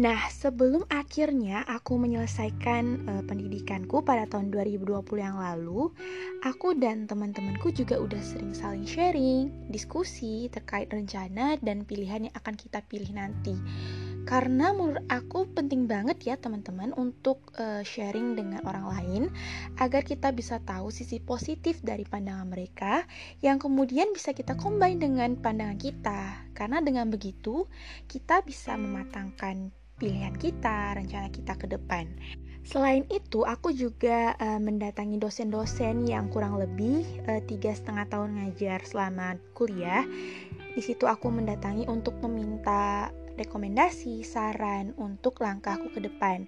Nah, sebelum akhirnya aku menyelesaikan uh, pendidikanku pada tahun 2020 yang lalu, aku dan teman-temanku juga udah sering saling sharing, diskusi terkait rencana dan pilihan yang akan kita pilih nanti. Karena menurut aku penting banget ya teman-teman untuk uh, sharing dengan orang lain agar kita bisa tahu sisi positif dari pandangan mereka yang kemudian bisa kita combine dengan pandangan kita. Karena dengan begitu kita bisa mematangkan pilihan kita, rencana kita ke depan. Selain itu, aku juga uh, mendatangi dosen-dosen yang kurang lebih eh, tiga setengah tahun ngajar selama kuliah. Di situ aku mendatangi untuk meminta rekomendasi, saran untuk langkahku ke depan.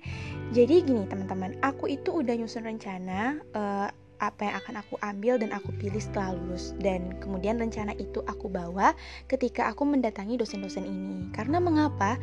Jadi gini teman-teman, aku itu udah nyusun rencana uh, apa yang akan aku ambil dan aku pilih setelah lulus. Dan kemudian rencana itu aku bawa ketika aku mendatangi dosen-dosen ini. Karena mengapa?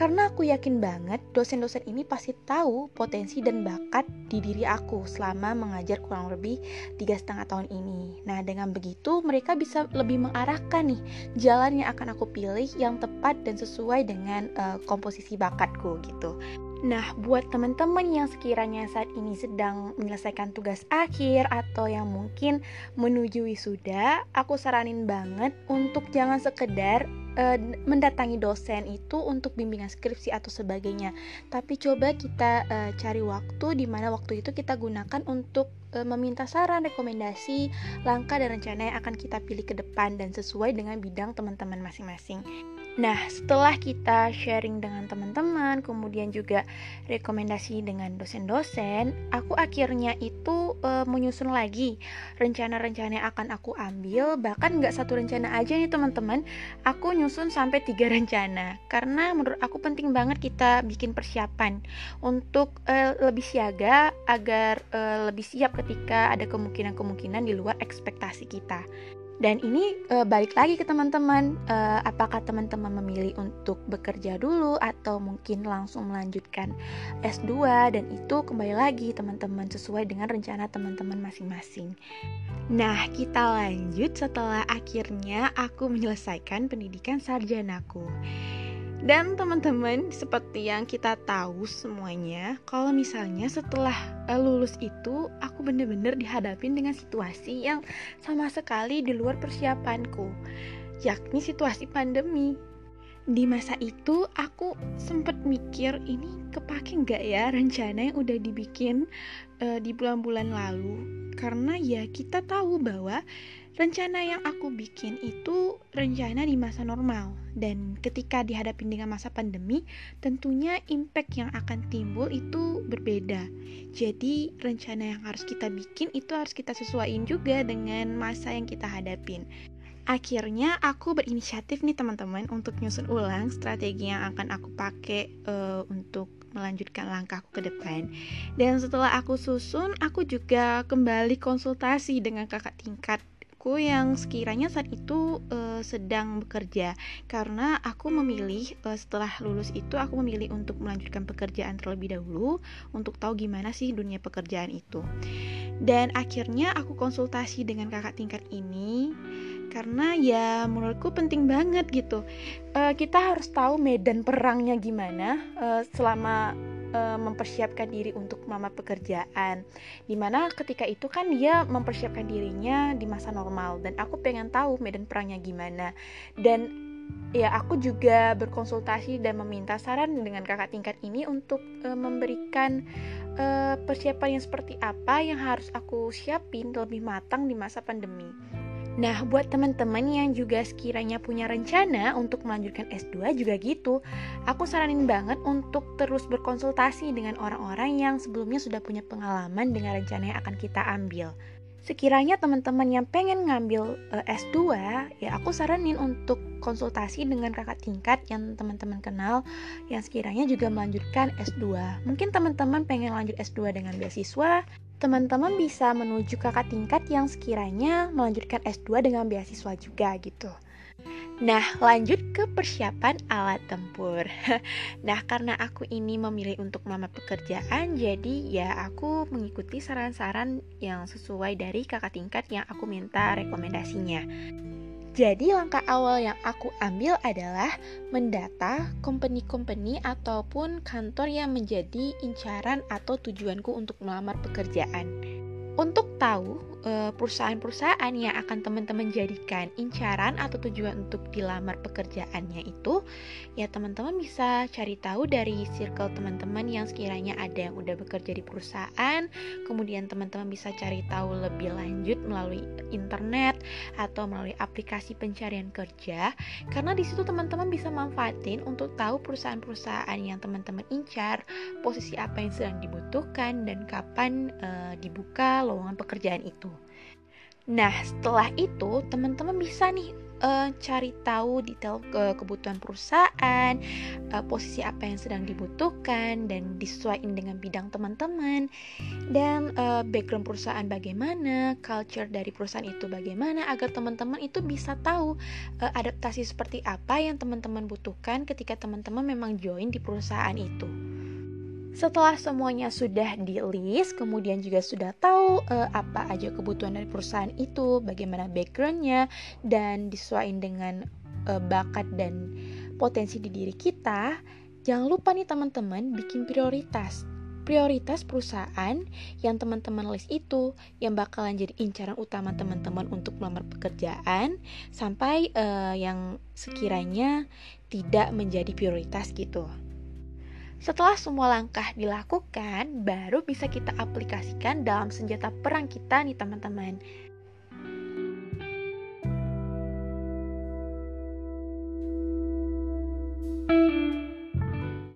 karena aku yakin banget dosen-dosen ini pasti tahu potensi dan bakat di diri aku selama mengajar kurang lebih tiga setengah tahun ini. Nah dengan begitu mereka bisa lebih mengarahkan nih jalan yang akan aku pilih yang tepat dan sesuai dengan uh, komposisi bakatku gitu Nah, buat teman-teman yang sekiranya saat ini sedang menyelesaikan tugas akhir atau yang mungkin menuju wisuda, aku saranin banget untuk jangan sekedar uh, mendatangi dosen itu untuk bimbingan skripsi atau sebagainya, tapi coba kita uh, cari waktu di mana waktu itu kita gunakan untuk uh, meminta saran, rekomendasi, langkah dan rencana yang akan kita pilih ke depan dan sesuai dengan bidang teman-teman masing-masing. Nah, setelah kita sharing dengan teman-teman, kemudian juga rekomendasi dengan dosen-dosen, aku akhirnya itu e, menyusun lagi rencana-rencana yang akan aku ambil. Bahkan nggak satu rencana aja nih teman-teman, aku nyusun sampai tiga rencana. Karena menurut aku penting banget kita bikin persiapan untuk e, lebih siaga agar e, lebih siap ketika ada kemungkinan-kemungkinan di luar ekspektasi kita. Dan ini e, balik lagi ke teman-teman, e, apakah teman-teman memilih untuk bekerja dulu atau mungkin langsung melanjutkan S2 dan itu kembali lagi teman-teman sesuai dengan rencana teman-teman masing-masing. Nah, kita lanjut setelah akhirnya aku menyelesaikan pendidikan sarjanaku. Dan teman-teman, seperti yang kita tahu semuanya, kalau misalnya setelah lulus itu, aku bener-bener dihadapin dengan situasi yang sama sekali di luar persiapanku, yakni situasi pandemi. Di masa itu, aku sempat mikir, ini kepake nggak ya rencana yang udah dibikin uh, di bulan-bulan lalu? Karena ya kita tahu bahwa Rencana yang aku bikin itu rencana di masa normal dan ketika dihadapi dengan masa pandemi, tentunya impact yang akan timbul itu berbeda. Jadi, rencana yang harus kita bikin itu harus kita sesuaikan juga dengan masa yang kita hadapin. Akhirnya aku berinisiatif nih teman-teman untuk nyusun ulang strategi yang akan aku pakai uh, untuk melanjutkan langkahku ke depan. Dan setelah aku susun, aku juga kembali konsultasi dengan kakak tingkat aku yang sekiranya saat itu uh, sedang bekerja karena aku memilih uh, setelah lulus itu aku memilih untuk melanjutkan pekerjaan terlebih dahulu untuk tahu gimana sih dunia pekerjaan itu dan akhirnya aku konsultasi dengan kakak tingkat ini karena ya menurutku penting banget gitu. Uh, kita harus tahu medan perangnya gimana uh, selama uh, mempersiapkan diri untuk melamar pekerjaan. Di mana ketika itu kan dia mempersiapkan dirinya di masa normal dan aku pengen tahu medan perangnya gimana. Dan ya aku juga berkonsultasi dan meminta saran dengan kakak tingkat ini untuk uh, memberikan uh, persiapan yang seperti apa yang harus aku siapin lebih matang di masa pandemi. Nah, buat teman-teman yang juga sekiranya punya rencana untuk melanjutkan S2 juga gitu, aku saranin banget untuk terus berkonsultasi dengan orang-orang yang sebelumnya sudah punya pengalaman dengan rencana yang akan kita ambil. Sekiranya teman-teman yang pengen ngambil uh, eh, S2, ya aku saranin untuk konsultasi dengan kakak tingkat yang teman-teman kenal yang sekiranya juga melanjutkan S2. Mungkin teman-teman pengen lanjut S2 dengan beasiswa, teman-teman bisa menuju kakak tingkat yang sekiranya melanjutkan S2 dengan beasiswa juga gitu. Nah, lanjut ke persiapan alat tempur. nah, karena aku ini memilih untuk mama pekerjaan, jadi ya aku mengikuti saran-saran yang sesuai dari kakak tingkat yang aku minta rekomendasinya. Jadi langkah awal yang aku ambil adalah mendata company-company ataupun kantor yang menjadi incaran atau tujuanku untuk melamar pekerjaan. Untuk tahu Eh, perusahaan-perusahaan yang akan teman-teman jadikan incaran atau tujuan untuk dilamar pekerjaannya itu ya teman-teman bisa cari tahu dari circle teman-teman yang sekiranya ada yang udah bekerja di perusahaan kemudian teman-teman bisa cari tahu lebih lanjut melalui internet atau melalui aplikasi pencarian kerja karena di situ teman-teman bisa manfaatin untuk tahu perusahaan-perusahaan yang teman-teman incar posisi apa yang sedang dibutuhkan dan kapan uh, dibuka lowongan pekerjaan itu Nah, setelah itu teman-teman bisa nih uh, cari tahu detail ke kebutuhan perusahaan, uh, posisi apa yang sedang dibutuhkan dan disesuaikan dengan bidang teman-teman dan uh, background perusahaan bagaimana, culture dari perusahaan itu bagaimana agar teman-teman itu bisa tahu uh, adaptasi seperti apa yang teman-teman butuhkan ketika teman-teman memang join di perusahaan itu. Setelah semuanya sudah di list, kemudian juga sudah tahu uh, apa aja kebutuhan dari perusahaan itu, bagaimana backgroundnya, dan disesuaikan dengan uh, bakat dan potensi di diri kita, jangan lupa nih teman-teman bikin prioritas. Prioritas perusahaan yang teman-teman list itu yang bakalan jadi incaran utama teman-teman untuk melamar pekerjaan sampai uh, yang sekiranya tidak menjadi prioritas gitu. Setelah semua langkah dilakukan, baru bisa kita aplikasikan dalam senjata perang kita nih teman-teman.